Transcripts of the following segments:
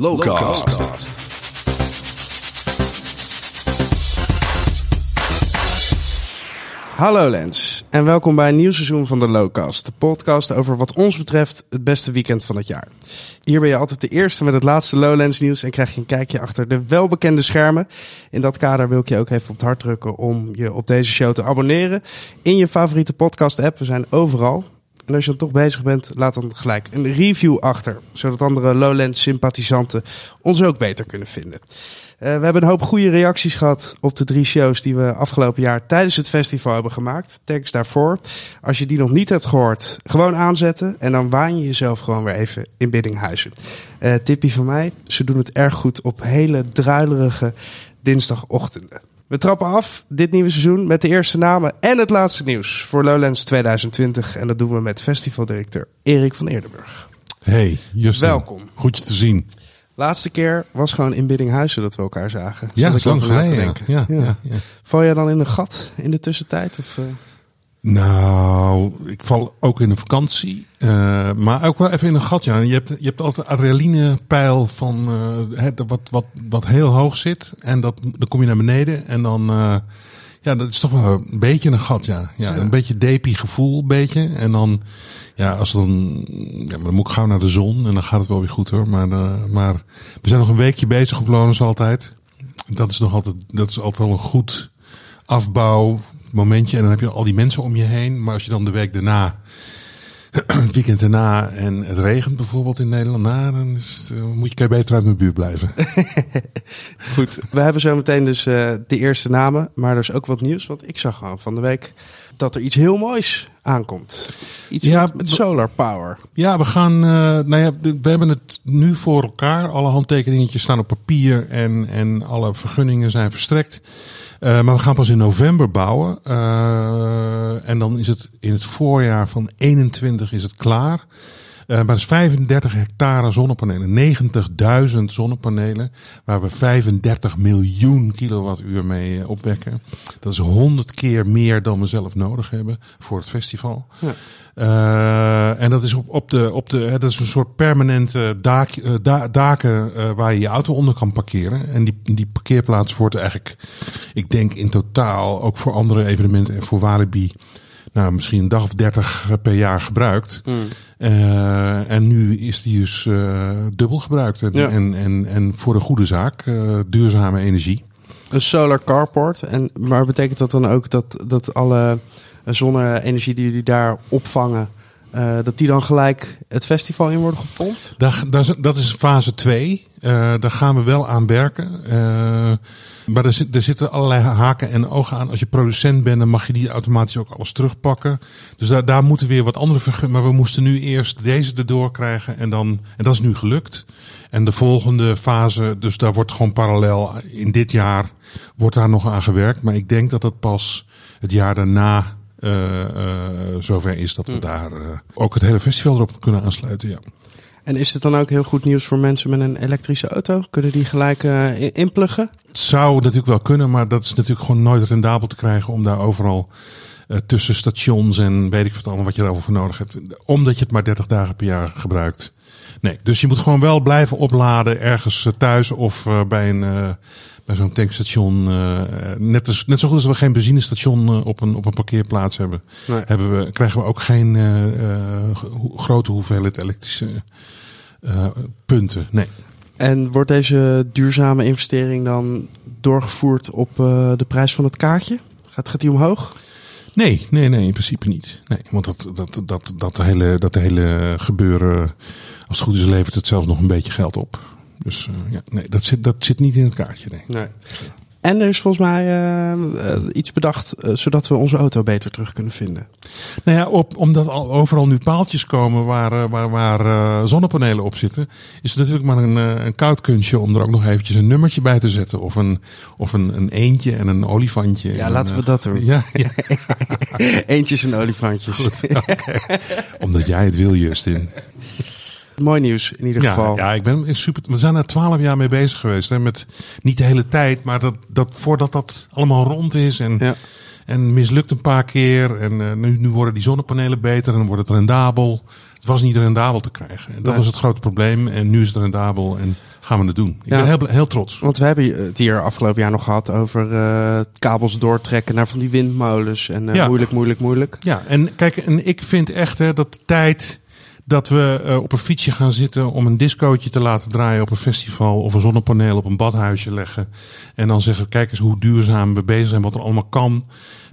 Lowcast. Hallo Lens en welkom bij een nieuw seizoen van de Lowcast. De podcast over wat ons betreft het beste weekend van het jaar. Hier ben je altijd de eerste met het laatste Lowlands nieuws en krijg je een kijkje achter de welbekende schermen. In dat kader wil ik je ook even op het hart drukken om je op deze show te abonneren. In je favoriete podcast app, we zijn overal. En als je dan toch bezig bent, laat dan gelijk een review achter. Zodat andere Lowlands sympathisanten ons ook beter kunnen vinden. Uh, we hebben een hoop goede reacties gehad op de drie shows die we afgelopen jaar tijdens het festival hebben gemaakt. Thanks daarvoor. Als je die nog niet hebt gehoord, gewoon aanzetten. En dan waan je jezelf gewoon weer even in Biddinghuizen. Uh, tippie van mij, ze doen het erg goed op hele druilerige dinsdagochtenden. We trappen af dit nieuwe seizoen met de eerste namen en het laatste nieuws voor Lowlands 2020. En dat doen we met festivaldirecteur Erik van Eerdenburg. Hey, Justin. Welkom. Goed je te zien. Laatste keer was gewoon in Biddinghuizen dat we elkaar zagen. Ja, Zat ik lang geleden. Ja, ja, ja, ja. Val jij dan in een gat in de tussentijd? Of, uh... Nou, ik val ook in een vakantie. Uh, maar ook wel even in een gat. Ja. Je, hebt, je hebt altijd een adrenalinepijl van uh, hè, wat, wat, wat heel hoog zit. En dat, dan kom je naar beneden. En dan, uh, ja, dat is toch wel een beetje een gat. Ja, ja, Ja. een beetje depie gevoel, een beetje. En dan, ja, als dan, ja, maar dan moet ik gauw naar de zon. En dan gaat het wel weer goed hoor. Maar, maar we zijn nog een weekje bezig op Loners altijd. Dat is nog altijd, dat is altijd wel een goed afbouw momentje. En dan heb je al die mensen om je heen. Maar als je dan de week daarna, het weekend daarna en het regent bijvoorbeeld in Nederland, nou, dan is het, uh, moet je, kan je beter uit mijn buurt blijven. Goed, we hebben zo meteen dus uh, de eerste namen. Maar er is ook wat nieuws. Want ik zag gewoon van de week dat er iets heel moois aankomt. Iets Ja, met, met solar power. Ja, we gaan. Uh, nou ja, we hebben het nu voor elkaar. Alle handtekeningetjes staan op papier en, en alle vergunningen zijn verstrekt. Uh, maar we gaan pas in november bouwen. Uh, en dan is het in het voorjaar van 21 is het klaar. Uh, maar dat is 35 hectare zonnepanelen, 90.000 zonnepanelen, waar we 35 miljoen kilowattuur mee uh, opwekken. Dat is 100 keer meer dan we zelf nodig hebben voor het festival. Ja. Uh, en dat is op, op de, op de, hè, dat is een soort permanente daak, da, daken uh, waar je je auto onder kan parkeren. En die, die parkeerplaats wordt eigenlijk, ik denk in totaal, ook voor andere evenementen en voor Walibi, nou, misschien een dag of dertig per jaar gebruikt. Mm. Uh, en nu is die dus uh, dubbel gebruikt. En, Ja. en, en, en voor de goede zaak, uh, duurzame energie. Een solar carport. En, maar betekent dat dan ook dat, dat alle zonne-energie die jullie daar opvangen, uh, dat die dan gelijk het festival in worden gepompt? Daar, daar, is- dat is fase 2. Uh, daar gaan we wel aan werken. Uh, maar er, zit, er zitten allerlei haken en ogen aan. Als je producent bent, dan mag je die automatisch ook alles terugpakken. Dus daar, daar moeten weer wat andere vergunningen. Maar we moesten nu eerst deze erdoor krijgen. En, dan, en dat is nu gelukt. En de volgende fase, dus daar wordt gewoon parallel in dit jaar, wordt daar nog aan gewerkt. Maar ik denk dat dat pas het jaar daarna uh, uh, zover is dat we daar uh, ook het hele festival erop kunnen aansluiten. Ja. En is het dan ook heel goed nieuws voor mensen met een elektrische auto? Kunnen die gelijk in- inpluggen? Het zou natuurlijk wel kunnen, maar dat is natuurlijk gewoon nooit rendabel te krijgen om daar overal uh, tussen stations en weet ik wat allemaal wat je daarvoor nodig hebt. Omdat je het maar 30 dagen per jaar gebruikt. Nee, dus je moet gewoon wel blijven opladen ergens uh, thuis of uh, bij een uh, bij zo'n tankstation. Net, als, net zo goed als we geen benzinestation op, een, op een parkeerplaats hebben, Nee. hebben we, krijgen we ook geen grote hoeveelheid elektrische punten. Nee. En wordt deze duurzame investering dan doorgevoerd op uh, de prijs van het kaartje? Gaat, gaat die omhoog? Nee, nee, nee, in principe niet. Nee, want dat, dat, dat, dat, hele, dat hele gebeuren, als het goed is, levert het zelfs nog een beetje geld op. Dus uh, ja, nee, dat zit, dat zit niet in het kaartje. Nee. Nee. En er is volgens mij uh, uh, iets bedacht uh, zodat we onze auto beter terug kunnen vinden. Nou ja, op, omdat al overal nu paaltjes komen waar, waar, waar zonnepanelen op zitten, is het natuurlijk maar een, een koud kunstje om er ook nog eventjes een nummertje bij te zetten. Of een, of een, een eentje en een olifantje. Ja, en, laten we dat doen. Ja, ja. Eentjes en olifantjes. Goed, okay. Omdat jij het wil, Justin. Mooi nieuws in ieder ja, geval. Ja, ik ben super. We zijn er twaalf jaar mee bezig geweest. Hè, met niet de hele tijd, maar dat, dat voordat dat allemaal rond is. En, ja. en mislukt een paar keer. En uh, nu, nu worden die zonnepanelen beter en dan wordt het rendabel. Het was niet rendabel te krijgen. En dat was het grote probleem. En nu is het rendabel en gaan we het doen. Ik Ja. ben heel, heel trots. Want we hebben het hier afgelopen jaar nog gehad over eh, kabels doortrekken naar van die windmolens. En eh, moeilijk, moeilijk, moeilijk. Ja, en kijk, en ik vind echt hè, dat de tijd dat we eh, op een fietsje gaan zitten om een discootje te laten draaien op een festival of een zonnepaneel op een badhuisje leggen en dan zeggen, kijk eens hoe duurzaam we bezig zijn, wat er allemaal kan.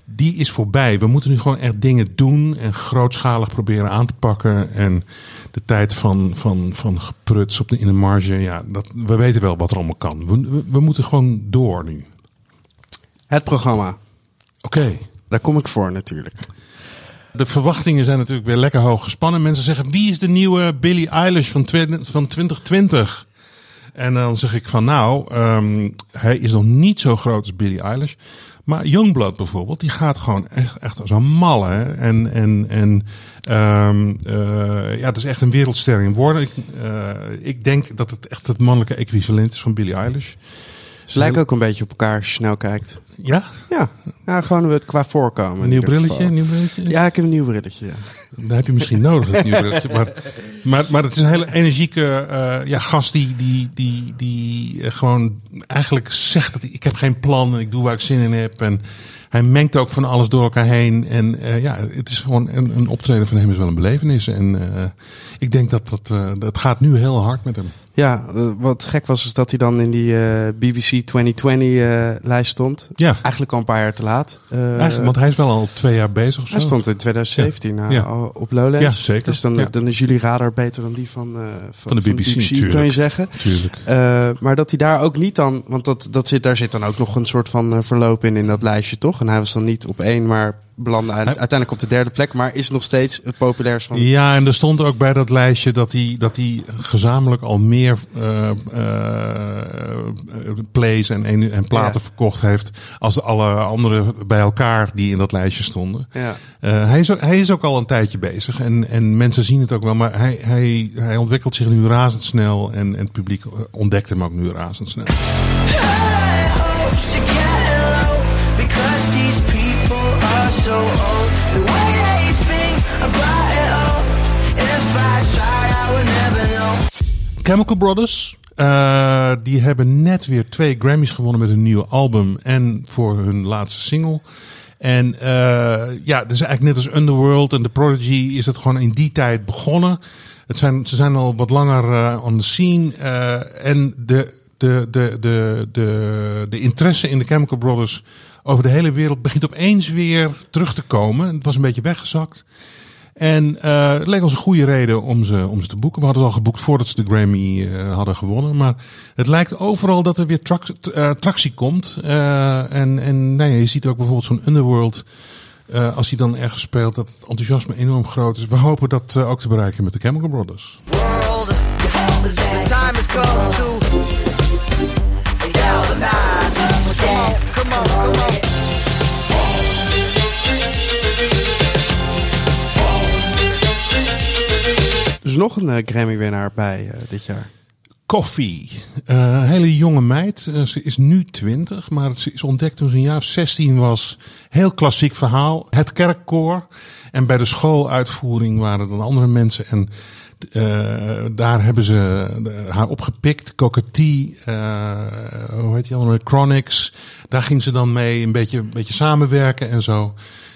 Die is voorbij. We moeten nu gewoon echt dingen doen en grootschalig proberen aan te pakken. En de tijd van, van, van gepruts op de, in de marge, ja, dat, we weten wel wat er allemaal kan. We, we, we moeten gewoon door nu. Het programma, Oké. daar kom ik voor natuurlijk. De verwachtingen zijn natuurlijk weer lekker hoog gespannen. Mensen zeggen, wie is de nieuwe Billie Eilish van, van 2020? En dan zeg ik van, nou, ehm, hij is nog niet zo groot als Billie Eilish. Maar Youngblood bijvoorbeeld, die gaat gewoon echt, echt als een malle. hè. En, en, en ehm, eh, ja, dat is echt een wereldster in woorden. Ik, eh, ik denk dat het echt het mannelijke equivalent is van Billie Eilish. Ze lijken ook een beetje op elkaar als je snel kijkt. Ja, Ja, ja gewoon het qua voorkomen. een nieuw brilletje, een nieuw brilletje. Ja, ik heb een nieuw brilletje. Ja. Dat heb je misschien nodig, dat nieuwe brilletje. Maar, maar, maar het is een hele energieke eh, ja, gast die, die, die, die eh, gewoon eigenlijk zegt dat ik heb geen plan en ik doe waar ik zin in heb. En hij mengt ook van alles door elkaar heen. En eh, ja, het is gewoon een, een optreden van hem is wel een belevenis. En ik denk dat dat, dat gaat nu heel hard met hem. Ja, wat gek was is dat hij dan in die BBC 2020-lijst stond. Ja, Eigenlijk al een paar jaar te laat. Eigenlijk, want hij is wel al twee jaar bezig of zo. hij stond in 2017 Ja. eh, Ja. al op Lowlands. Ja, zeker. Dus dan, dan is jullie radar beter dan die van, eh, van, de BBC, kan je tuurlijk. zeggen. Tuurlijk. Eh, maar dat hij daar ook niet dan, want dat, dat zit, daar zit dan ook nog een soort van eh, verloop in in dat lijstje, toch? En hij was dan niet op één, maar belandde uiteindelijk op de derde plek, maar is nog steeds het populairst van. Ja, en er stond ook bij dat lijstje dat hij, dat hij gezamenlijk al meer eh, eh, plays en, en, en platen Ja. verkocht heeft als alle anderen bij elkaar die in dat lijstje stonden. Ja. Eh, hij, is ook, hij is ook al een tijdje bezig en, en mensen zien het ook wel, maar hij, hij, hij ontwikkelt zich nu razendsnel en, en het publiek ontdekt hem ook nu razendsnel. I hope she get low because these people are so old. The way they think about it all. If I try, I would never know. Chemical Brothers. eh, die hebben net weer twee Grammys gewonnen met een nieuw album en voor hun laatste single. En eh, ja, dus eigenlijk net als Underworld en The Prodigy is het gewoon in die tijd begonnen. Het zijn, ze zijn al wat langer eh, on the scene. en de, de, de, de, de, de interesse in de Chemical Brothers over de hele wereld begint opeens weer terug te komen. Het was een beetje weggezakt. En eh, het leek ons een goede reden om ze, om ze te boeken. We hadden het al geboekt voordat ze de Grammy eh, hadden gewonnen. Maar het lijkt overal dat er weer eh, tractie komt. En en nee, je ziet ook bijvoorbeeld zo'n Underworld. als hij dan ergens speelt, dat het enthousiasme enorm groot is. We hopen dat ook te bereiken met de Chemical Brothers. World, time Dus nog een eh, Grammy-winnaar bij eh, dit jaar. Eh, Een hele jonge meid. Ze is nu 20, maar ze is ontdekt toen ze een jaar of 16 was. Heel klassiek verhaal. Het kerkkoor. En bij de schooluitvoering waren er dan andere mensen. En eh, daar hebben ze eh, haar opgepikt. Cockatee, eh hoe heet die andere? Chronics. Daar ging ze dan mee een beetje, een beetje samenwerken en zo.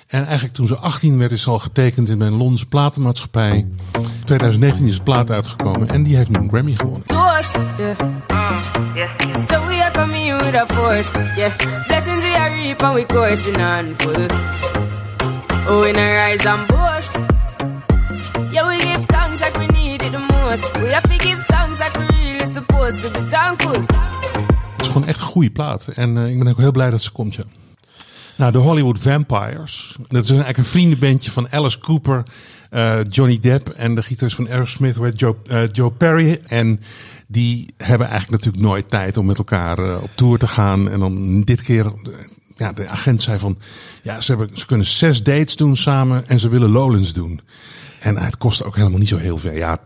En eigenlijk toen ze 18 werd, is ze al getekend in een Londense platenmaatschappij. In 2019 is het plaat uitgekomen en die heeft nu een Grammy gewonnen. So we are coming with a force. Blessings we are reap and we. Most. We have to give thanks like we really supposed to be thankful. Het is gewoon echt een goede plaat. En eh, ik ben ook heel blij dat ze komt, ja. Nou, de Hollywood Vampires. Dat is eigenlijk een vriendenbandje van Alice Cooper, eh, Johnny Depp en de gitarist van Aerosmith, Joe, eh, Joe Perry. En die hebben eigenlijk natuurlijk nooit tijd om met elkaar op tour te gaan. En dan dit keer, ja, de agent zei van, ja, ze, hebben, ze kunnen zes dates doen samen en ze willen Lowlands doen. En het kost ook helemaal niet zo heel veel. Ja,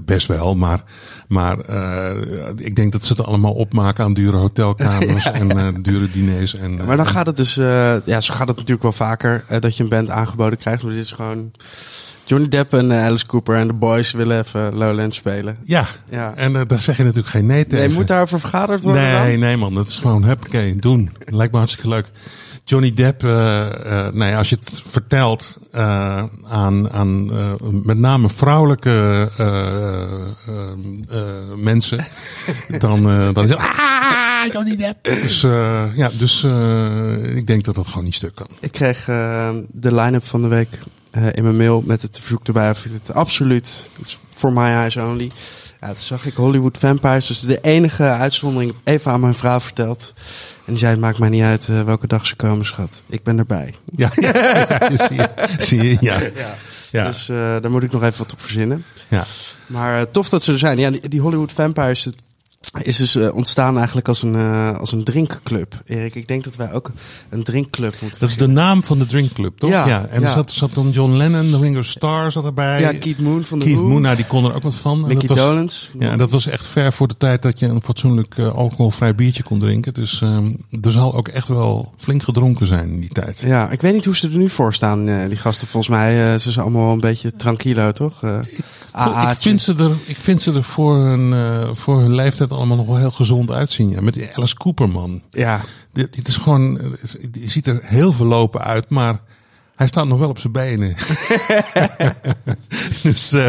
best wel. Maar, maar eh, ik denk dat ze het allemaal opmaken aan dure hotelkamers en eh, dure diners. En, Maar dan en- gaat het dus, eh, ja, zo gaat het natuurlijk wel vaker, dat je een band aangeboden krijgt. Maar dit is gewoon Johnny Depp en Alice Cooper en de boys willen even Lowlands spelen. Ja, Ja. en daar zeg je natuurlijk geen nee tegen. Nee, moet daarover vergaderd worden Nee, dan? nee man, dat is gewoon huppakee, doen. Lijkt me hartstikke leuk. Johnny Depp, nee, als je het vertelt eh, aan, aan met name vrouwelijke mensen, dan, dan is het ah, Johnny Depp. Dus, ja, dus ik denk dat dat gewoon niet stuk kan. Ik kreeg de line-up van de week in mijn mail met het verzoek erbij of ik het absoluut, for my eyes only. Ja, toen zag ik Hollywood Vampires, dus de enige uitzondering, even aan mijn vrouw verteld. En die zei, het maakt mij niet uit eh, welke dag ze komen, schat. Ik ben erbij. Ja, ja, ja, zie, je, zie je, ja. Ja, Dus eh, daar moet ik nog even wat op verzinnen. ja. Maar eh, tof dat ze er zijn. Ja, die, die Hollywood Vampires het is dus eh, ontstaan eigenlijk als een, eh, als een drinkclub. Erik, ik denk dat wij ook een drinkclub moeten Dat is de naam van de drinkclub, toch? Ja, en ja. er zat, zat dan John Lennon, de Ringo Starr zat erbij. Ja, Keith Moon van de Keith. Moon, nou, die kon er ook wat van. Mickey dat was. Ja, en dat was echt ver voor de tijd dat je een fatsoenlijk eh, alcoholvrij biertje kon drinken. Dus ehm, er zal ook echt wel flink gedronken zijn in die tijd. Ja, ik weet niet hoe ze er nu voor staan, die gasten. Volgens mij ze zijn allemaal wel een beetje tranquilo, toch? Ik, AA'tje. vind ze er, ik vind ze er voor hun, voor hun leeftijd allemaal nog wel heel gezond uitzien. Ja. Met die Alice Cooper, man. Ja, Dit, dit is gewoon, die ziet er heel verlopen uit, maar hij staat nog wel op zijn benen. dus, eh,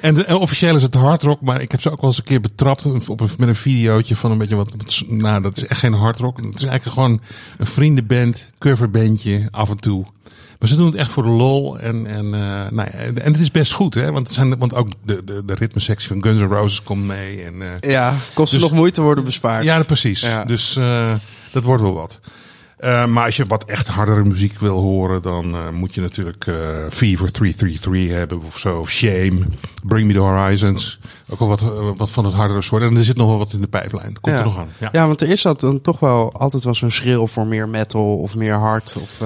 en, de, en officieel is het hardrock, maar ik heb ze ook wel eens een keer betrapt op een, met een videootje van een beetje wat, wat- nou dat is echt geen hardrock. Het is eigenlijk gewoon een vriendenband, coverbandje af en toe. Maar ze doen het echt voor de lol en, en, eh, nou ja, en het is best goed, hè? Want, het zijn, want ook de, de, de ritmesectie van Guns N' Roses komt mee. En, eh, ja kost Dus- nog moeite worden bespaard. ja, precies. Ja. Dus eh, dat wordt wel wat. Maar als je wat echt hardere muziek wil horen, dan moet je natuurlijk Fever 333 hebben of zo. Shame, Bring Me The Horizons. Ook wel wat, wat van het hardere soort. En er zit nog wel wat in de pijplijn. Komt ja. er nog aan. Ja. Ja, want er is dat dan toch wel altijd wel zo'n schreeuw voor meer metal of meer hard. Of,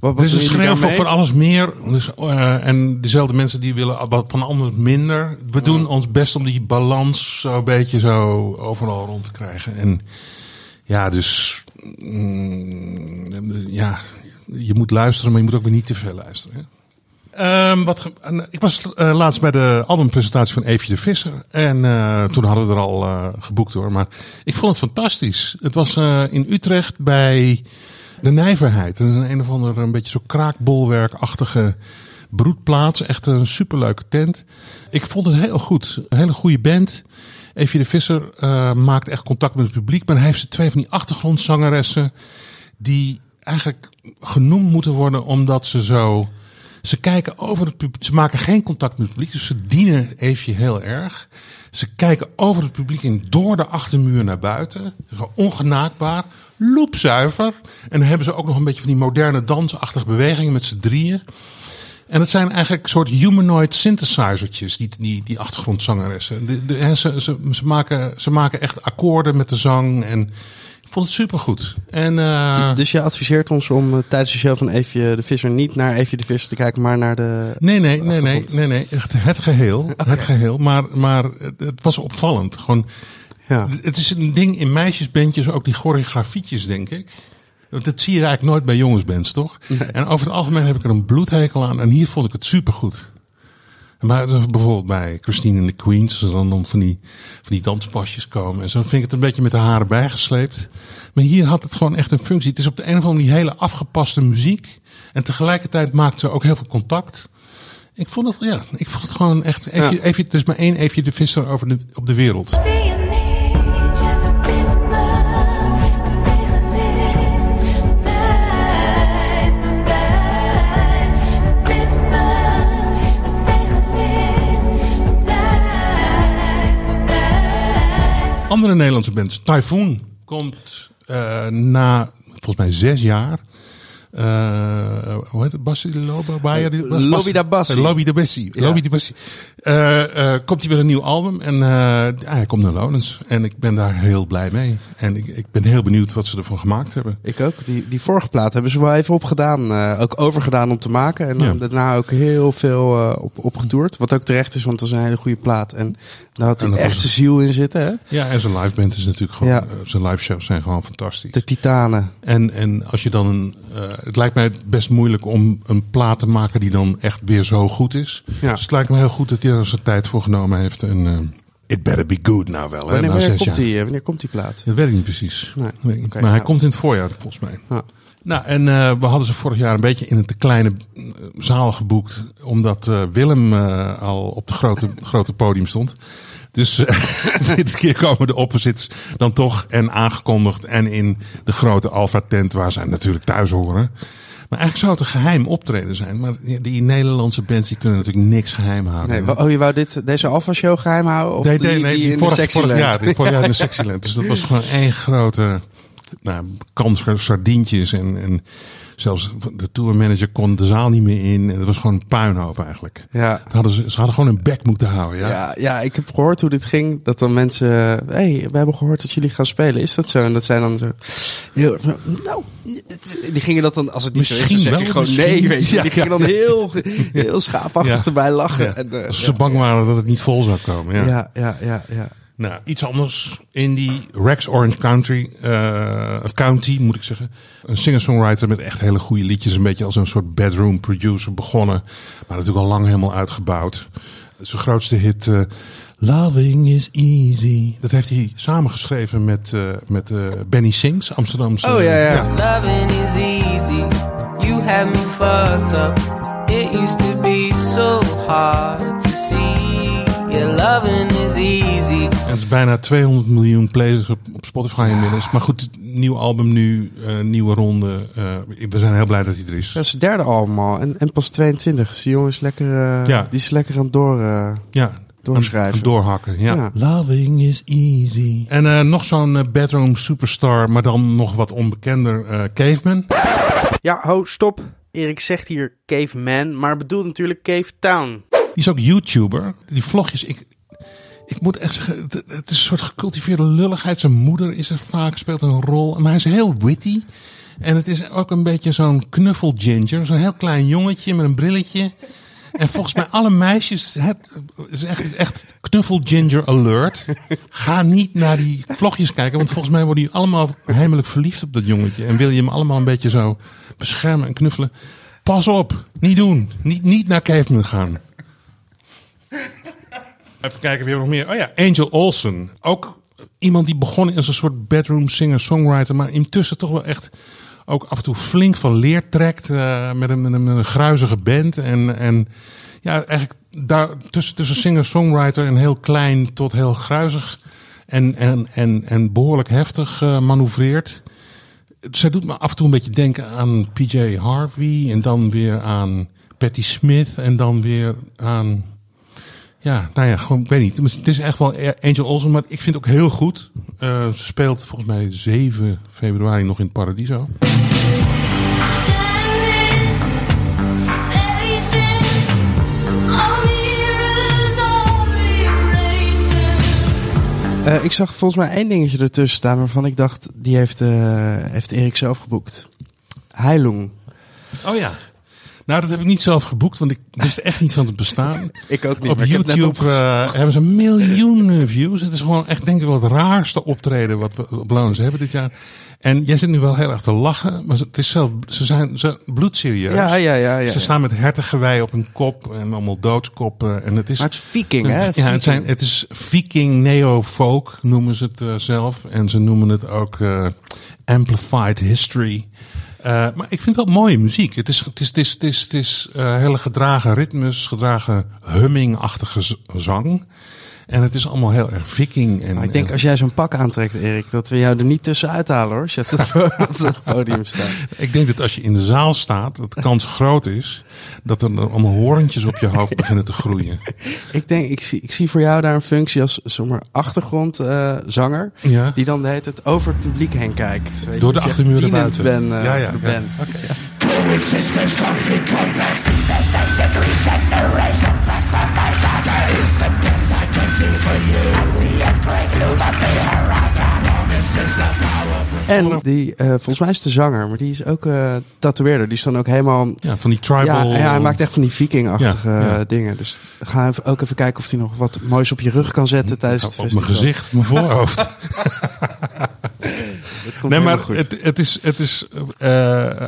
wat, wat Er is een doen jullie schreeuw voor, alles meer. Dus, eh, en dezelfde mensen die willen wat van alles minder. We doen ons best om die balans zo een beetje zo overal rond te krijgen. En ja, dus mm, ja, je moet luisteren, maar je moet ook weer niet te veel luisteren. Hè? Ehm, wat en, ik was eh, laatst bij de albumpresentatie van Eefje de Visser. En eh, toen hadden we er al eh, geboekt hoor. Maar ik vond het fantastisch. Het was eh, in Utrecht bij de Nijverheid. Een, een of ander een beetje zo kraakbolwerkachtige broedplaats. Echt een superleuke tent. Ik vond het heel goed. Een hele goede band. Eefje de Visser eh, maakt echt contact met het publiek. Maar hij heeft ze twee van die achtergrondzangeressen. Die eigenlijk genoemd moeten worden omdat ze zo... Ze kijken over het publiek. Ze maken geen contact met het publiek. Dus ze dienen Eefje heel erg. Ze kijken over het publiek in door de achtermuur naar buiten. Zo ongenaakbaar. Loepzuiver. En dan hebben ze ook nog een beetje van die moderne dansachtige bewegingen met z'n drieën. En het zijn eigenlijk soort humanoid synthesizertjes, die, die, die achtergrondzangeressen. De, de, ze, ze, ze, maken, ze maken echt akkoorden met de zang. En ik vond het supergoed. En, eh, Dus je adviseert ons om eh, tijdens de show van Eefje de Visser niet naar Eefje de Visser te kijken, maar naar de... Nee, nee, nee, nee, nee, nee. Echt het geheel. Het geheel. Maar, maar het- het was opvallend. Gewoon, Ja. het is een ding in meisjesbandjes, ook die choreografietjes, denk ik. Want Dat zie je eigenlijk nooit bij jongensbands, toch? En over het algemeen heb ik er een bloedhekel aan. En hier vond ik het supergoed. Maar dus bijvoorbeeld bij Christine en de Queens, als er dan om van die, van die danspasjes komen. En zo vind ik het een beetje met de haren bijgesleept. Maar hier had het gewoon echt een functie. Het is op de een of andere manier hele afgepaste muziek. En tegelijkertijd maakt ze ook heel veel contact. Ik vond het, ja, ik vond het gewoon echt, even, Ja. even, is maar één Eefje de Visser over de, op de wereld. Andere Nederlandse bands. Typhoon komt eh, na, volgens mij, zes jaar. Eh, hoe heet het? Bassi Loba? Baya, die- Bas- Lobby da Bassi. Eh, Lobby da Bassi. Ja. Lobby komt hij weer een nieuw album. En eh, hij komt naar Lowlands. En ik ben daar heel blij mee. En ik, ik ben heel benieuwd wat ze ervan gemaakt hebben. Ik ook. Die, die vorige plaat hebben ze wel even opgedaan. ook overgedaan om te maken. En Ja. daarna ook heel veel op, opgetoerd. Wat ook terecht is, want dat is een hele goede plaat. En daar had hij echt zijn ziel in zitten. Hè? Ja, en zijn liveband is natuurlijk gewoon... Ja. zijn live shows zijn gewoon fantastisch. De Titanen. En, en als je dan een, het lijkt mij best moeilijk om een plaat te maken die dan echt weer zo goed is. Ja. Dus het lijkt me heel goed dat hij er zijn tijd voor genomen heeft. En eh, it better be good nou wel. Hè, Wanneer, komt jaar. die, eh, wanneer komt die plaat? Dat weet ik niet precies. Nee, Weet ik maar hij nou. komt in het voorjaar volgens mij. Nou, en eh, we hadden ze vorig jaar een beetje in een te kleine zaal geboekt. Omdat Willem al op het grote, grote podium stond. Dus eh, dit keer komen de opposites dan toch en aangekondigd. En in de grote Alpha tent waar zij natuurlijk thuis horen. Maar eigenlijk zou het een geheim optreden zijn. Maar die, Nederlandse bands die kunnen natuurlijk niks geheim houden. Nee, oh, je wou dit, deze Alpha Show geheim houden? Of Nee, nee, nee, die die in vorig, de vorig Sexyland? jaar, die vorig jaar in de Sexyland. Dus dat was gewoon één grote nou, kans voor sardientjes. En, en zelfs de tourmanager kon de zaal niet meer in. En het was gewoon een puinhoop eigenlijk. Ja. Hadden ze, ze hadden gewoon een bek moeten houden. Ja? Ja, ja, ik heb gehoord hoe dit ging. Dat dan mensen, hey, we hebben gehoord dat jullie gaan spelen. Is dat zo? En dat zijn dan zo, heel, nou, die gingen dat dan, als het niet zo is, dan Misschien zeg je gewoon misschien. nee, weet je. Ja, die gingen dan heel, heel schaapachtig erbij lachen. En, eh, Als ze bang waren dat het niet vol zou komen. Ja. ja, ja, ja, ja. Nou, iets anders. In die Rex Orange Country, eh, of County moet ik zeggen. Een singer-songwriter met echt hele goede liedjes. Een beetje als een soort bedroom producer begonnen. Maar natuurlijk al lang helemaal uitgebouwd. Zijn grootste hit, eh, Loving is Easy. Dat heeft hij samengeschreven met, eh, met eh, Benny Sings, Amsterdamse. Oh, ja, ja. Loving is easy. You had me fucked up. It used to be so hard to see. Yeah, loving is easy. Het is bijna 200 miljoen plays op, op Spotify inmiddels. Maar goed, nieuw album nu, eh, nieuwe ronde. Eh, we zijn heel blij dat hij er is. Dat is het derde allemaal. En, en pas 22. Dus die jongen is lekker, eh, Ja. die is lekker aan het door. eh, Ja, Doorschrijven. aan- Doorhakken, ja. Ja. Loving is easy. En eh, nog zo'n bedroom superstar, maar dan nog wat onbekender, eh, Caveman. Ja, ho, stop. Erik zegt hier Caveman, maar bedoelt natuurlijk Cave Town. Die is ook YouTuber. Die vlogjes, ik, ik moet echt zeggen, het, is een soort gecultiveerde lulligheid. Zijn moeder is er vaak, speelt een rol. Maar hij is heel witty. En het is ook een beetje zo'n knuffel ginger. Zo'n heel klein jongetje met een brilletje. En volgens mij alle meisjes, het is echt, echt knuffel ginger alert. Ga niet naar die vlogjes kijken, want volgens mij worden jullie allemaal heimelijk verliefd op dat jongetje. En wil je hem allemaal een beetje zo beschermen en knuffelen. Pas op, niet doen. Niet, niet naar Caveman gaan. Even kijken, wie hebben nog meer? Oh ja, Angel Olsen. Ook iemand die begon als een soort bedroom singer-songwriter, maar intussen toch wel echt ook af en toe flink van leer trekt eh, met, een, een, gruizige band. En, en ja, eigenlijk daar tussen, tussen singer-songwriter en heel klein tot heel gruizig en, en, en, en behoorlijk heftig eh, manoeuvreert. Zij doet me af en toe een beetje denken aan PJ Harvey en dan weer aan Patti Smith en dan weer aan ja, nou ja, gewoon, ik weet niet. Het is echt wel Angel Olsen, maar ik vind het ook heel goed. Eh, ze speelt volgens mij 7 februari nog in het Paradiso. Eh, ik zag volgens mij één dingetje ertussen staan waarvan ik dacht, die heeft, eh, heeft Erik zelf geboekt. Heilung. Oh ja. Nou, dat heb ik niet zelf geboekt, want ik wist echt niet van het bestaan. Ik ook niet, Op YouTube eh, hebben ze miljoenen views. Het is gewoon echt, denk ik, wel het raarste optreden wat we op hebben dit jaar. En jij zit nu wel heel erg te lachen, maar het is zelf, ze zijn ze, bloedserieus. Ja, ja, ja. ja, Ze staan met hertengewei op hun kop en allemaal doodskoppen. En het is, Maar het is viking, hè? Ja, het, zijn, het is Viking Neo-Folk noemen ze het eh, zelf. En ze noemen het ook eh, Amplified History. Eh, maar ik vind wel mooie muziek. Het is, het is, het is, het is, het is eh, hele gedragen ritmes, gedragen humming-achtige zang. En het is allemaal heel erg viking. En, Maar ik denk en- als jij zo'n pak aantrekt, Erik, dat we jou er niet tussen uithalen hoor. Als je op het, op het podium staat. ik denk dat als je in de zaal staat, dat de kans groot is dat er allemaal horentjes op je hoofd beginnen te groeien. Ik denk, ik zie, ik zie voor jou daar een functie als zomaar achtergrondzanger. Ja. Die dan de hele tijd over het publiek heen kijkt. Weet je, Door de achtermuren buiten. Ben, eh, Ja, ja, de ja. band. Ja. En die, eh, volgens mij is de zanger, maar die is ook eh tatoeëerder. Die is dan ook helemaal... Ja, van die tribal... Ja, ja, hij maakt echt van die viking-achtige Ja, ja. eh, dingen. Dus ga even, ook even kijken of hij nog wat moois op je rug kan zetten tijdens het op mijn festival. gezicht, mijn voorhoofd. Het komt Nee, maar goed. het, het is, het is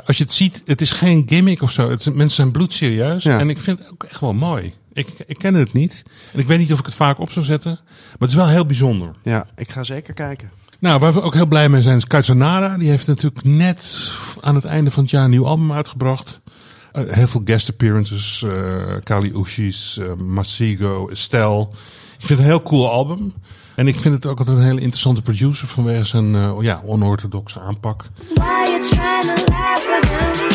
als je het ziet, het is geen gimmick of zo. Het mensen zijn bloedserieus. En ik vind het ook echt wel mooi. Ik, ik ken het niet. En ik weet niet of ik het vaak op zou zetten. Maar het is wel heel bijzonder. Ja, ik ga zeker kijken. Nou, waar we ook heel blij mee zijn is Kaisanara. Die heeft natuurlijk net aan het einde van het jaar een nieuw album uitgebracht. Eh, heel veel guest appearances. eh Kali Uchis, eh, Masigo, Estelle. Ik vind het een heel cool album. En ik vind het ook altijd een hele interessante producer vanwege zijn eh, ja, onorthodoxe aanpak. Why you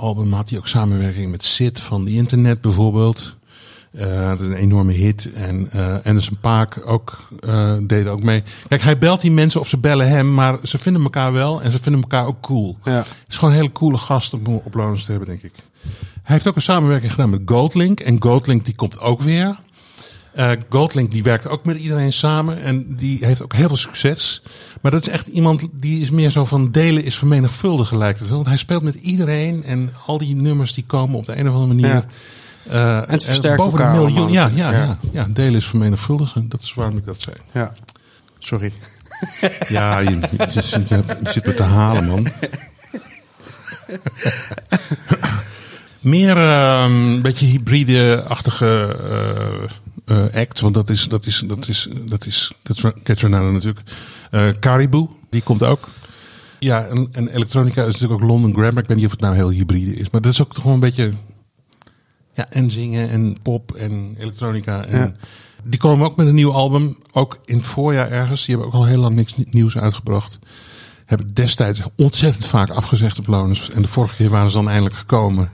album had hij ook samenwerking met Sid van The Internet bijvoorbeeld. Is een enorme hit. En eh Anderson Paak ook, eh deden ook mee. Kijk, hij belt die mensen of ze bellen hem, maar ze vinden elkaar wel en ze vinden elkaar ook cool. Ja. Het is gewoon een hele coole gast om op Loners te hebben, denk ik. Hij heeft ook een samenwerking gedaan met Goldlink. En Goldlink die komt ook weer. Eh Goldlink die werkt ook met iedereen samen en die heeft ook heel veel succes. Maar dat is echt iemand die is meer zo van delen is vermenigvuldigen lijkt het wel. Want hij speelt met iedereen en al die nummers die komen op de een of andere manier. Ja. eh, En het versterkt boven de elkaar miljoen. Ja, ja, ja. ja, delen is vermenigvuldigen. Dat is waarom ik dat zei. Ja. Sorry. Ja, je, je, zit- je, hebt- je zit me te halen, man. Meer ehm, een beetje hybride-achtige eh, eh, act. Want dat is, dat is, dat is, dat is, dat is Catronado natuurlijk. Eh Caribou, die komt ook. Ja, en, en elektronica is natuurlijk ook London Grammar. Ik weet niet of het nou heel hybride is. Maar dat is ook toch gewoon een beetje... Ja, en zingen en pop en elektronica. En Ja. Die komen ook met een nieuw album. Ook in het voorjaar ergens. Die hebben ook al heel lang niks nieuws uitgebracht. Hebben destijds ontzettend vaak afgezegd op Loners. En de vorige keer waren ze dan eindelijk gekomen.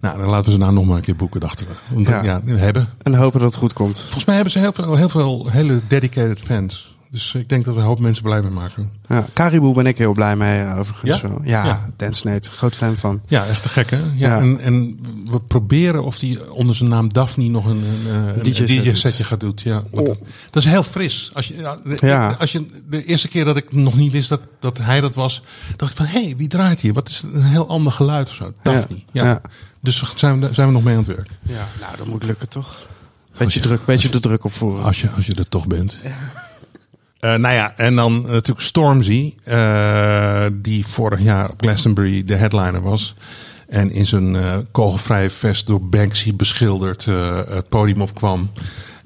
Nou, dan laten we ze nou nog maar een keer boeken, dachten we. Ja. ja, hebben. En hopen dat het goed komt. Volgens mij hebben ze heel veel, heel veel hele dedicated fans. Dus ik denk dat we een hoop mensen blij mee maken. Ja, Caribou ben ik heel blij mee, eh, overigens. Ja? Ja, Ja. Dance Nate, groot fan van. Ja, echt te gek hè? Ja, Ja. En, en we proberen of die onder zijn naam Daphne nog een, een, een DJ set DJ-setje gaat doen. Ja, want dat, dat is heel fris. Als je, ja, als je, de eerste keer dat ik nog niet wist dat, dat hij dat was, dacht ik van, hé, hey, wie draait hier? Wat is een heel ander geluid of zo? Daphne. Ja. Dus zijn, we- zijn we nog mee aan het werk. Ja, nou, dat moet lukken toch? Beetje, druk, beetje de druk opvoeren. Als je, als je er toch bent. Eh, nou ja, en dan natuurlijk Stormzy, eh, die vorig jaar op Glastonbury de headliner was. En in zijn eh kogelvrije vest door Banksy beschilderd het podium opkwam.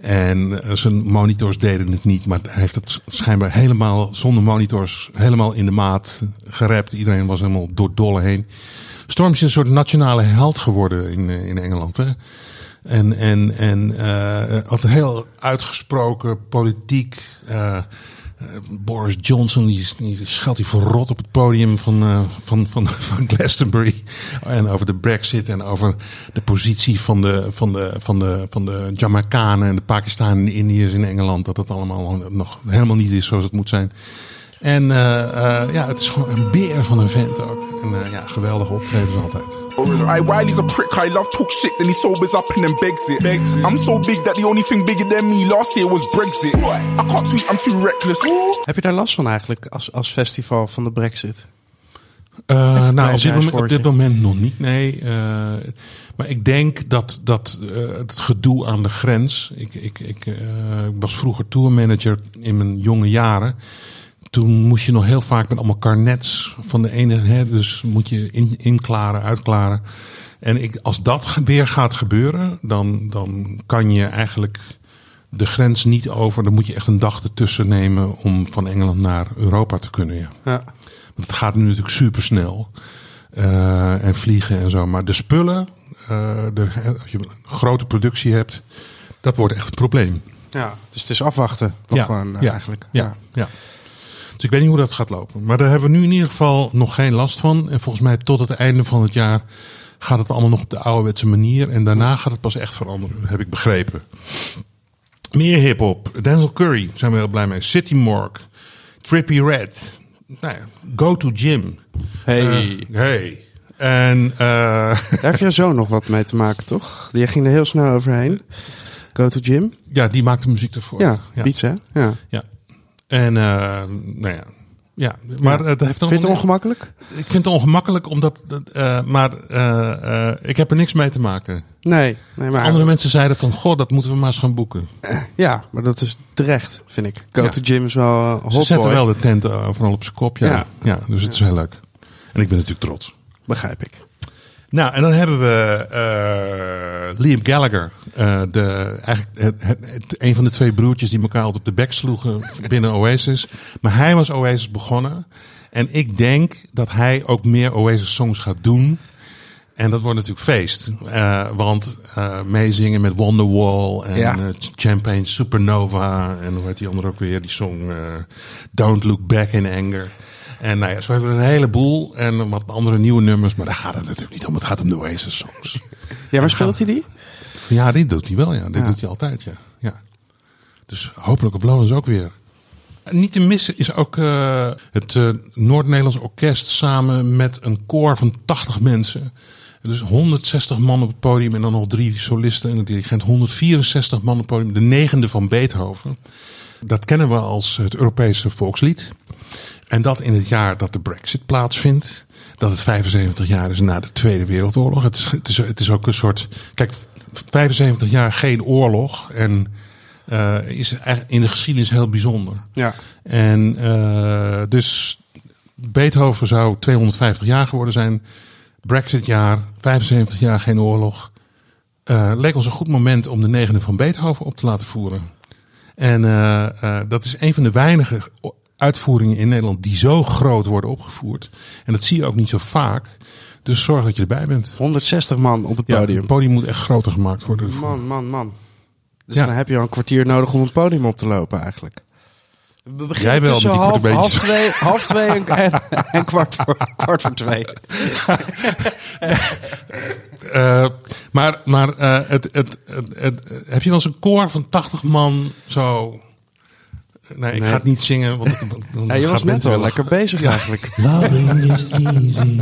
En zijn monitors deden het niet, maar hij heeft het schijnbaar helemaal zonder monitors, helemaal in de maat gerapt. Iedereen was helemaal door dolle heen. Stormzy is een soort nationale held geworden in, in Engeland. Hè? En, en, en eh had een heel uitgesproken politiek. eh, eh, Boris Johnson, die, scheldt hij verrot op het podium van, eh, van, van, van Glastonbury. En over de brexit en over de positie van de, van de, van de, van de Jamaicanen en de Pakistanen en de Indiërs in Engeland. Dat dat allemaal nog helemaal niet is zoals het moet zijn. En eh, eh, ja, het is gewoon een beer van een vent ook. En eh, ja, geweldige optredens altijd. Aye, Wiley's a prick, I love talk shit, then he sobers up and then begs it. I'm so big that the only thing bigger than me last year was Brexit. I can't tweet, I'm too reckless. Heb je daar last van eigenlijk als, als festival van de Brexit? Eh, nou, op dit, moment, op dit moment nog niet, nee. Eh, maar ik denk dat, dat eh, het gedoe aan de grens. Ik, ik, ik, eh, ik was vroeger tourmanager in mijn jonge jaren. Toen moest je nog heel vaak met allemaal carnets van de ene. Hè, dus moet je in, inklaren, uitklaren. En ik, als dat weer gaat gebeuren, dan, dan kan je eigenlijk de grens niet over. Dan moet je echt een dag ertussen nemen om van Engeland naar Europa te kunnen. Ja. Ja. Want het gaat nu natuurlijk super snel. en vliegen en zo. Maar de spullen, eh, de, als je een grote productie hebt, dat wordt echt een probleem. ja. Dus het is afwachten, toch gewoon eh, ja, eigenlijk. Ja, ja. Dus ik weet niet hoe dat gaat lopen. Maar daar hebben we nu in ieder geval nog geen last van. En volgens mij tot het einde van het jaar gaat het allemaal nog op de ouderwetse manier. En daarna gaat het pas echt veranderen, heb ik begrepen. Meer hip-hop. Denzel Curry zijn we heel blij mee. City Morgue. Trippy Red. Nou ja, Go to Gym. Hey, Eh, hey. En eh, daar heb je zo nog wat mee te maken, toch? Die ging er heel snel overheen. Go to gym. ja, die maakt de muziek ervoor. Ja, ja. beats hè? Ja. Ja. En eh, nou ja, Ja, maar het heeft Vind je het ongemakkelijk? Ik vind het ongemakkelijk, omdat, dat, eh, maar eh, ik heb er niks mee te maken. Nee. nee maar, Andere mensen zeiden van, goh, dat moeten we maar eens gaan boeken. Ja, maar dat is terecht, vind ik. Go Ja. to gym is wel uh, Ze hot zetten boy. wel de tent vooral op zijn kop, ja. Ja. ja. dus het is heel leuk. En ik ben natuurlijk trots. Begrijp ik. Nou, en dan hebben we eh, Liam Gallagher. eh, de, eigenlijk het, het, het- een van de twee broertjes die elkaar altijd op de bek sloegen binnen Oasis. Maar hij was Oasis begonnen. En ik denk dat hij ook meer Oasis-songs gaat doen. En dat wordt natuurlijk feest. Eh, want eh, meezingen met Wonderwall en Ja. Champagne Supernova. En hoe heet die andere ook weer? Die song Don't Look Back in Anger. En nou ja, zo hebben we een heleboel. En wat andere nieuwe nummers. Maar daar gaat het natuurlijk niet om. Het gaat om de Oasis songs. Ja, maar speelt hij die? Ja, dit doet hij wel, ja. Dit Ja. doet hij altijd, ja. ja. Dus hopelijk op Lowlands ook weer. Niet te missen is ook eh, het eh, Noord-Nederlands Orkest samen met een koor van 80 mensen. Dus 160 man op het podium en dan nog drie solisten en een dirigent. 164 man op het podium. De negende van Beethoven. Dat kennen we als het Europese volkslied. En dat in het jaar dat de Brexit plaatsvindt. Dat het 75 jaar is na de Tweede Wereldoorlog. Het is, het is, het is ook een soort. Kijk, 75 jaar geen oorlog. En eh, is in de geschiedenis heel bijzonder. Ja. En eh, dus Beethoven zou 250 jaar geworden zijn. Brexit jaar, 75 jaar geen oorlog. Eh, leek ons een goed moment om de negende van Beethoven op te laten voeren. En dat is een van de weinige uitvoeringen in Nederland die zo groot worden opgevoerd. En dat zie je ook niet zo vaak. Dus zorg dat je erbij bent. 160 man op het Ja, podium. het podium moet echt groter gemaakt worden. Man, man, man. Dus Ja. dan heb je al een kwartier nodig om het podium op te lopen eigenlijk. We beginnen Jij wel tussen half, half twee, half twee en, en, en kwart, voor, kwart voor twee. Eh, maar maar eh, het, het, het, het- heb je wel eens een koor van 80 man zo... Nee, ik Nee. ga het niet zingen. Want dan- Ja, je was net wel lekker bezig eigenlijk. Loving is easy.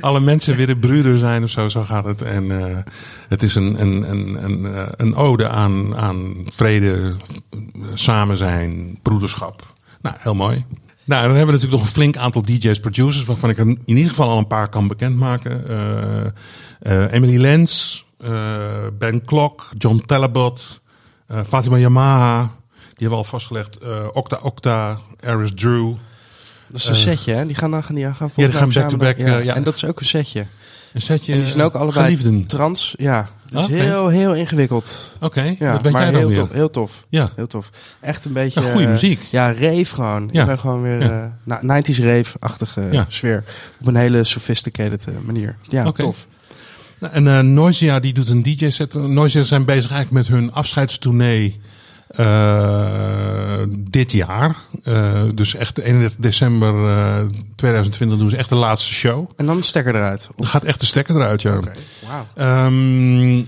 Alle mensen een broeder zijn of zo, zo gaat het. En eh, het is een, een, een, een, eh, een ode aan, aan vrede, samen zijn, broederschap. Nou, heel mooi. Nou, dan hebben we natuurlijk nog een flink aantal DJ's, producers, waarvan ik er in ieder geval al een paar kan bekendmaken. Eh, Emily Lenz, Ben Klok, John Talabot, Fatima Yamaha. Die hebben al vastgelegd. Eh, Okta Okta, Aris Drew. Dat is een setje, hè? Die gaan dan gaan, die gaan Ja, die gaan back-to-back, eh, ja. En dat is ook een setje. Een setje En die zijn ook allebei geliefden. trans. Ja, het is Oké. heel, heel ingewikkeld. Oké, Ja, wat weet maar jij dan heel weer? tof, heel tof. Ja. Heel tof. Echt een beetje... Ja, goede eh, muziek. Ja, rave gewoon. Ja. Ik ben gewoon weer... Ja. eh, na- 90s rave-achtige Ja. sfeer. Op een hele sophisticated eh, manier. Ja, Oké. tof. Nou, En eh Noisia die doet een DJ-set. Noisia zijn bezig eigenlijk met hun afscheidstournee eh, dit jaar. Eh, dus echt 31 december eh, 2020 doen ze echt de laatste show. En dan de stekker eruit. Dan Of, gaat echt de stekker eruit, ja. Ehm,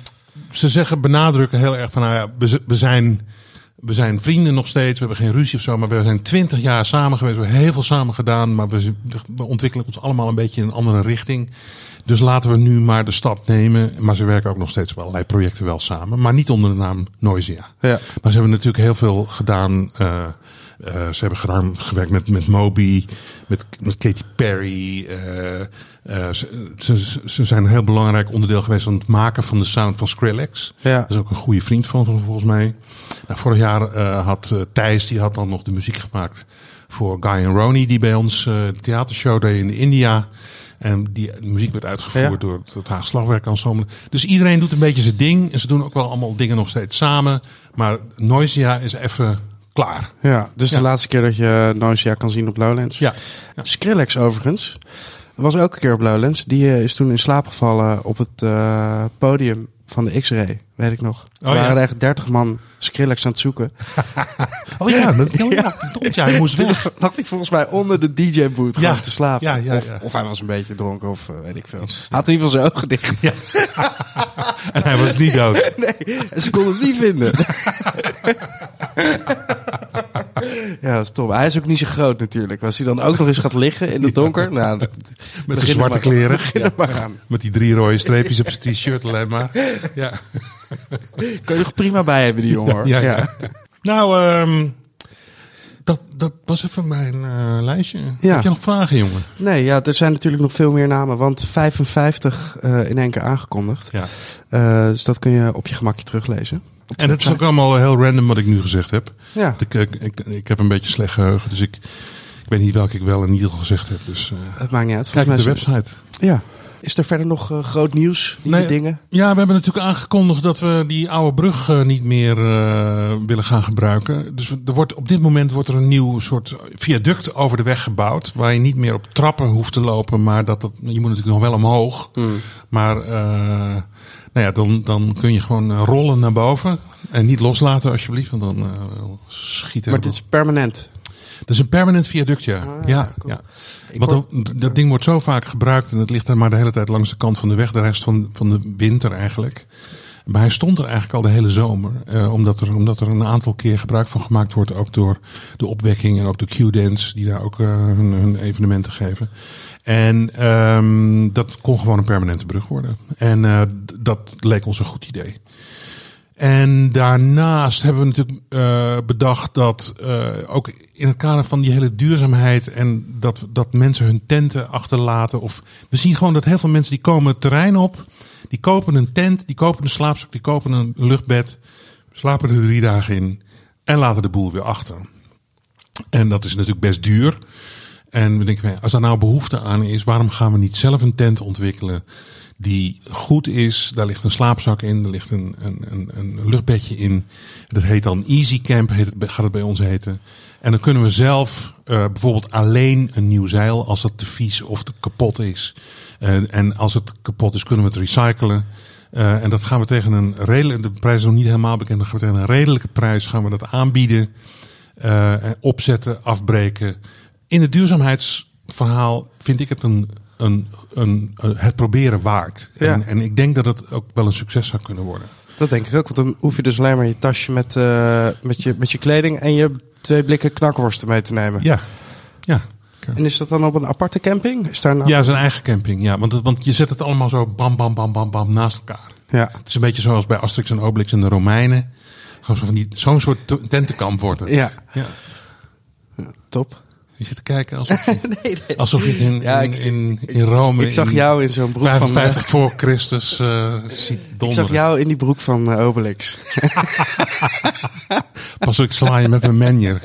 ze zeggen, benadrukken heel erg van, nou ja, we, zijn, we zijn vrienden nog steeds, we hebben geen ruzie of zo, maar we zijn twintig jaar samen geweest, we hebben heel veel samen gedaan, maar we, we ontwikkelen ons allemaal een beetje in een andere richting. Dus laten we nu maar de stap nemen. Maar ze werken ook nog steeds op allerlei projecten wel samen, maar niet onder de naam Noisia. Ja. Maar ze hebben natuurlijk heel veel gedaan. eh, eh, ze hebben gedaan, gewerkt met, met Moby, met, met Katy Perry. eh, ze, ze, ze zijn een heel belangrijk onderdeel geweest van het maken van de sound van Skrillex. Ja. Dat is ook een goede vriend van volgens mij. Nou, vorig jaar had Thijs, die had dan nog de muziek gemaakt voor Guy en Ronnie, die bij ons de theatershow deed in India. En die de muziek werd uitgevoerd Ja. door het Haag Slagwerkensemble. Dus iedereen doet een beetje zijn ding. En ze doen ook wel allemaal dingen nog steeds samen. Maar Noisia is even klaar. Ja, dus Ja. de laatste keer dat je Noisia kan zien op Lowlands. Ja. Ja. Skrillex overigens. Was ook een keer op Lowlands. Die eh, is toen in slaap gevallen op het eh, podium van de X-Ray. Weet ik nog. Oh, ja. waren er echt 30 man Skrillex aan het zoeken. Oh ja, dat heel ja. verdomd, ja, hij moest Toen weg. lag hij volgens mij onder de DJ-boot Ja. gewoon te slapen. Ja, ja, of, ja. of hij was een beetje dronken of eh, weet ik veel. Hij had in ieder geval zijn ogen dicht. Ja. En hij was niet dood. Nee, en ze konden hem niet vinden. ja, dat is top. Hij is ook niet zo groot natuurlijk. Als hij dan ook nog eens gaat liggen in het donker. Nou, Met zijn er zwarte maar- kleren. er maar. Met die drie rode streepjes op zijn t-shirt alleen maar. Ja. Kun je nog prima bij hebben, die jongen hoor. Ja, ja. Nou, ehm, dat, dat was even mijn eh, lijstje. Ja. Heb je nog vragen, jongen? Nee, ja, er zijn natuurlijk nog veel meer namen, want 55 eh, in één keer aangekondigd. Ja. Eh, dus dat kun je op je gemakje teruglezen. En het is ook allemaal heel random wat ik nu gezegd heb. Ja, Ik, ik, ik, ik heb een beetje slecht geheugen, dus ik, ik weet niet welke ik wel en niet al gezegd heb. Dus eh, het maakt niet uit. kijk op de website. Ja. Is er verder nog eh, groot nieuws? Nieuwe Nee, dingen? Ja, we hebben natuurlijk aangekondigd dat we die oude brug eh, niet meer eh, willen gaan gebruiken. Dus er wordt, op dit moment wordt er een nieuw soort viaduct over de weg gebouwd. Waar je niet meer op trappen hoeft te lopen, maar dat, dat, je moet natuurlijk nog wel omhoog. Maar eh, nou ja, dan, dan kun je gewoon eh, rollen naar boven. En niet loslaten alsjeblieft, want dan eh schieten. Maar dit is permanent. Dat is een permanent viaduct, ja. ja, cool. ja. Want dat, dat ding wordt zo vaak gebruikt en het ligt er maar de hele tijd langs de kant van de weg, de rest van, van de winter eigenlijk. Maar hij stond er eigenlijk al de hele zomer, eh, omdat, er, omdat er een aantal keer gebruik van gemaakt wordt, ook door de opwekking en ook de Q-dance, die daar ook eh, hun, hun evenementen geven. En ehm, dat kon gewoon een permanente brug worden. En eh, dat leek ons een goed idee. En daarnaast hebben we natuurlijk eh, bedacht dat eh, ook in het kader van die hele duurzaamheid en dat, dat mensen hun tenten achterlaten. Of we zien gewoon dat heel veel mensen die komen het terrein op, die kopen een tent, die kopen een slaapzak, die kopen een luchtbed, slapen er drie dagen in en laten de boel weer achter. En dat is natuurlijk best duur. En we denken, als daar nou behoefte aan is, waarom gaan we niet zelf een tent ontwikkelen die goed is? Daar ligt een slaapzak in, er ligt een, een, een, een luchtbedje in. Dat heet dan Easy Camp, heet het, gaat het bij ons heten. En dan kunnen we zelf eh, bijvoorbeeld alleen een nieuw zeil als dat te vies of te kapot is. En als het kapot is, kunnen we het recyclen. Eh, en dat gaan we tegen een redelijke, de prijs is nog niet helemaal bekend, dan gaan we tegen een redelijke prijs gaan we dat aanbieden. Eh, en opzetten, afbreken. In het duurzaamheidsverhaal vind ik het een, een, een, een- het proberen waard. Ja. En, en ik denk dat het ook wel een succes zou kunnen worden. Dat denk ik ook, want dan hoef je dus alleen maar je tasje met, eh, met, je, met je kleding en je twee blikken knakworsten mee te nemen. Ja, ja. En is dat dan op een aparte camping? Is daar een Ja, zijn eigen camping. Ja, want, het- want je zet het allemaal zo bam, bam, bam, bam, bam naast elkaar. Ja. Het is een beetje zoals bij Asterix en Obelix en de Romeinen. Gewoon zo van die- Zo'n soort te- tentenkamp wordt het. Ja, ja. top. Je zit te kijken alsof je, alsof je in, Ja, in, ik- in, in Rome Ik zag in jou in zo'n broek van... 55 voor Christus eh ziet ik donderen. zag jou in die broek van eh, Obelix. Pas op, ik sla je met mijn manier.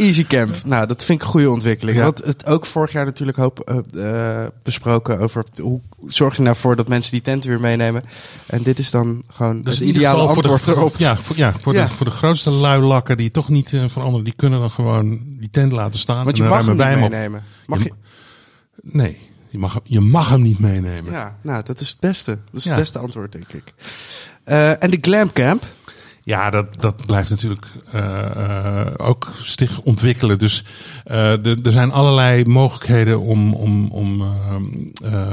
Easy Camp. Nou, dat vind ik een goede ontwikkeling. Ja. Want het ook vorig jaar natuurlijk hoop eh, eh, besproken over hoe zorg je nou voor dat mensen die tenten weer meenemen. En dit is dan gewoon Dus het ideale antwoord voor de, erop. Ja, voor, ja, voor, Ja. De, voor de grootste luilakken die toch niet eh, veranderen, die kunnen dan gewoon die tent laten staan. Want je en mag hem niet meenemen. Mag je? Nee, je mag, hem- je mag hem niet meenemen. Ja, nou, dat is het beste. Dat is het beste antwoord, denk ik. En de Glam Camp. Ja, dat, dat blijft natuurlijk eh, eh, ook zich ontwikkelen. Dus eh, er zijn allerlei mogelijkheden om, om, om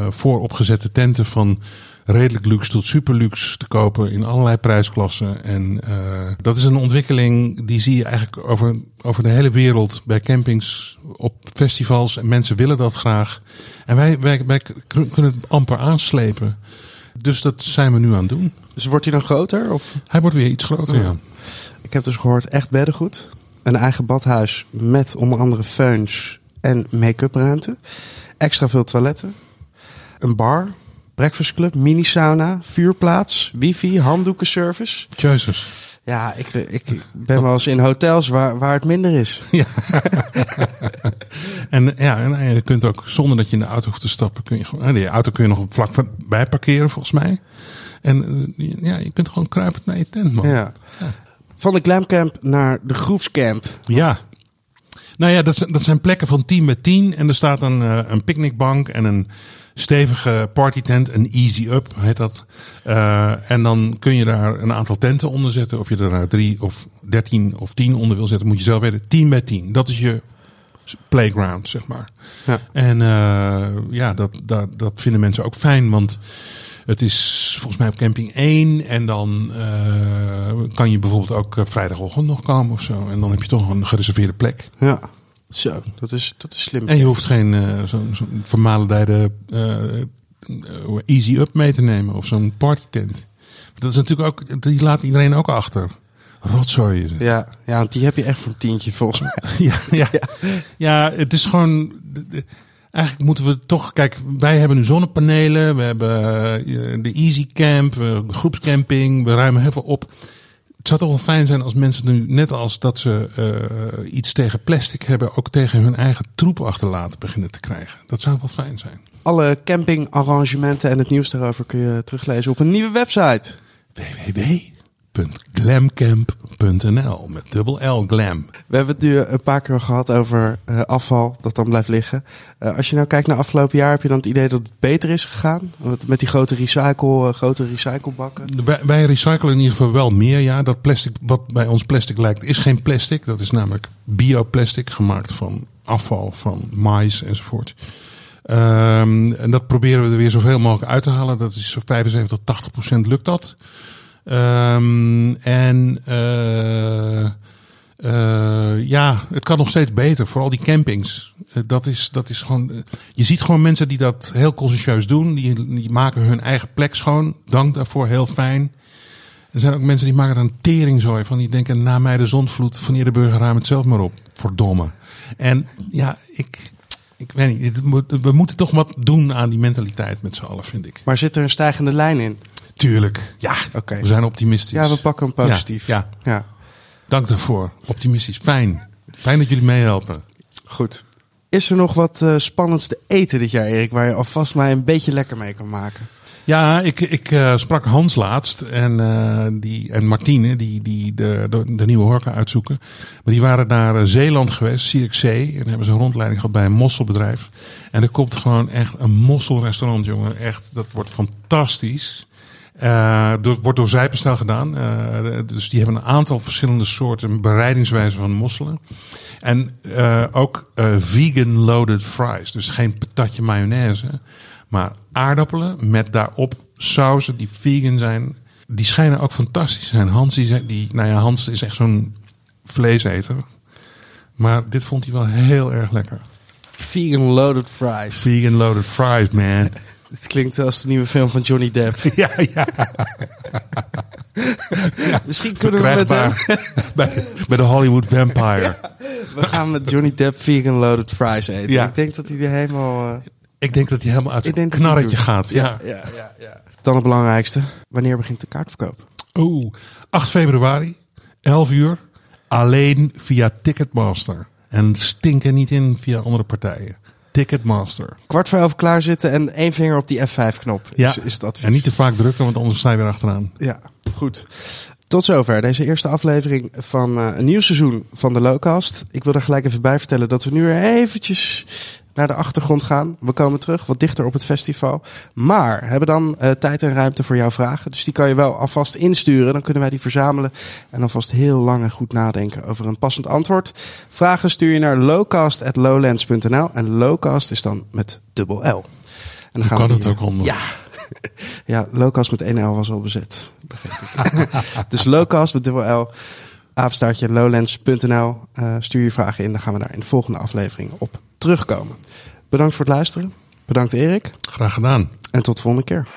vooropgezette tenten van redelijk luxe tot super luxe te kopen in allerlei prijsklassen. En dat is een ontwikkeling die zie je eigenlijk over, over de hele wereld bij campings, op festivals. En mensen willen dat graag. En wij, wij, wij kunnen het amper aanslepen. Dus dat zijn we nu aan het doen. Dus wordt hij dan groter? Of? Hij wordt weer iets groter, ja. Ik heb dus gehoord, echt beddengoed. Een eigen badhuis met onder andere feuns en make-up ruimte. Extra veel toiletten. Een bar. Breakfast club, mini sauna, vuurplaats, wifi, handdoekenservice. Jezus. Ja, ik, ik ben wel eens in hotels waar, waar het minder is. Ja. en ja, en, en je kunt ook zonder dat je in de auto hoeft te stappen, kun je gewoon. De auto kun je nog op vlak van- bij parkeren volgens mij. En eh, ja, je kunt gewoon kruipend naar je tent, man. Ja. Van de glamcamp naar de groepscamp. Ja. Nou ja, dat, zijn- dat zijn plekken van 10 met 10. En er staat een, eh, een picknickbank en een stevige partytent. Een easy up heet dat. Eh, en dan kun je daar een aantal tenten onder zetten. Of je er drie of dertien of tien onder wil zetten, moet je zelf weten. 10 met 10. Dat is je playground, zeg maar. Ja. En eh, ja, dat, dat, dat vinden mensen ook fijn, want het is volgens mij op camping 1 en dan eh, kan je bijvoorbeeld ook eh, vrijdagochtend nog komen of zo. En dan heb je toch een gereserveerde plek. Ja. Zo, dat is, dat is slim. En je hoeft geen zo'n zo'n vermalendijde easy up mee te nemen of zo'n partytent. Dat is natuurlijk ook, die laat iedereen ook achter. Rotzooi is het. Ja, ja, want die heb je echt voor een tientje volgens mij. Ja, ja. ja, het is gewoon. Eigenlijk moeten we toch. Kijk, wij hebben nu zonnepanelen. We hebben eh, de Easy Camp. De groepscamping. We ruimen heel veel op. Het zou toch wel fijn zijn als mensen nu, net als dat ze eh, iets tegen plastic hebben, ook tegen hun eigen troep achterlaten beginnen te krijgen. Dat zou wel fijn zijn. Alle campingarrangementen en het nieuws daarover kun je teruglezen op een nieuwe website. www.glamcamp.nl met dubbel L glam. We hebben het nu een paar keer gehad over eh, afval dat dan blijft liggen. Eh, als je nou kijkt naar afgelopen jaar, heb je dan het idee dat het beter is gegaan? Met, die grote, recycle, eh, grote recyclebakken? Wij, wij recyclen in ieder geval wel meer. Ja, dat plastic wat bij ons plastic lijkt, is geen plastic. Dat is namelijk bioplastic, gemaakt van afval, van mais enzovoort. Ehm, en dat proberen we er weer zoveel mogelijk uit te halen. Dat is zo 75 tot 80 procent lukt dat. Ehm, en eh, eh, ja, het kan nog steeds beter. Vooral die campings. Eh, dat, is, dat is gewoon. je ziet gewoon mensen die dat heel consciëntieus doen. Die, die maken hun eigen plek schoon. Dank daarvoor, heel fijn. Er zijn ook mensen die maken er een teringzooi van. Die denken, na mij de zondvloed, van de burger ruim het zelf maar op. Verdomme. En ja, ik, ik weet niet. We moeten toch wat doen aan die mentaliteit met z'n allen, vind ik. Maar zit er een stijgende lijn in? Tuurlijk. Ja, Oké. we zijn optimistisch. Ja, we pakken hem positief. Ja, ja. Dank daarvoor. Optimistisch. Fijn. Fijn dat jullie meehelpen. Goed. Is er nog wat eh, spannends te eten dit jaar, Erik, waar je alvast mij een beetje lekker mee kan maken? Ja, ik, ik eh, sprak Hans laatst en, eh, die, en Martine, die, die de, de, de nieuwe horka uitzoeken. Maar die waren naar Zeeland geweest, Zierikzee. En hebben ze een rondleiding gehad bij een mosselbedrijf. En er komt gewoon echt een mosselrestaurant, jongen. Echt, dat wordt fantastisch. Dat wordt door Zijpenstijl gedaan. Eh, dus die hebben een aantal verschillende soorten bereidingswijzen van mosselen. En eh, ook vegan loaded fries. Dus geen patatje mayonaise. Maar aardappelen met daarop sauzen die vegan zijn. Die schijnen ook fantastisch te zijn. Hans, die, die, nou ja, Hans is echt zo'n vleeseter. Maar dit vond hij wel heel erg lekker. Vegan loaded fries. Vegan loaded fries, man. Het klinkt als de nieuwe film van Johnny Depp. ja, ja. Misschien kunnen we met hem... Bij, bij de Hollywood Vampire. We gaan met Johnny Depp vegan loaded fries eten. Ja. Ik denk dat hij er helemaal... eh, Ik denk dat hij helemaal uit hij knarretje gaat. Ja. ja, ja, ja. Dan het belangrijkste. Wanneer begint de kaartverkoop? Oeh, 8 februari, 11 uur. Alleen via Ticketmaster. En stinken niet in via andere partijen. Ticketmaster. Kwart voor elf klaarzitten en één vinger op die F5-knop Ja. is, is het advies. En niet te vaak drukken, want anders sta je weer achteraan. Ja, goed. Tot zover deze eerste aflevering van eh, een nieuw seizoen van de Lowcast. Ik wil er gelijk even bij vertellen dat we nu eventjes naar de achtergrond gaan. We komen terug, wat dichter op het festival. Maar hebben dan eh, tijd en ruimte voor jouw vragen. Dus die kan je wel alvast insturen. Dan kunnen wij die verzamelen. En alvast heel lang en goed nadenken over een passend antwoord. Vragen stuur je naar lowcast.lowlands.nl. En lowcast is dan met dubbel L. En dan Hoe kan we het ook onder? Ja. Ja, Lowcast met 1L was al bezet. Dus Lowcast met dubbel L. Apenstaartje lowlands.nl. Eh, stuur je vragen in. Dan gaan we daar in de volgende aflevering op terugkomen. Bedankt voor het luisteren. Bedankt Erik. Graag gedaan. En tot de volgende keer.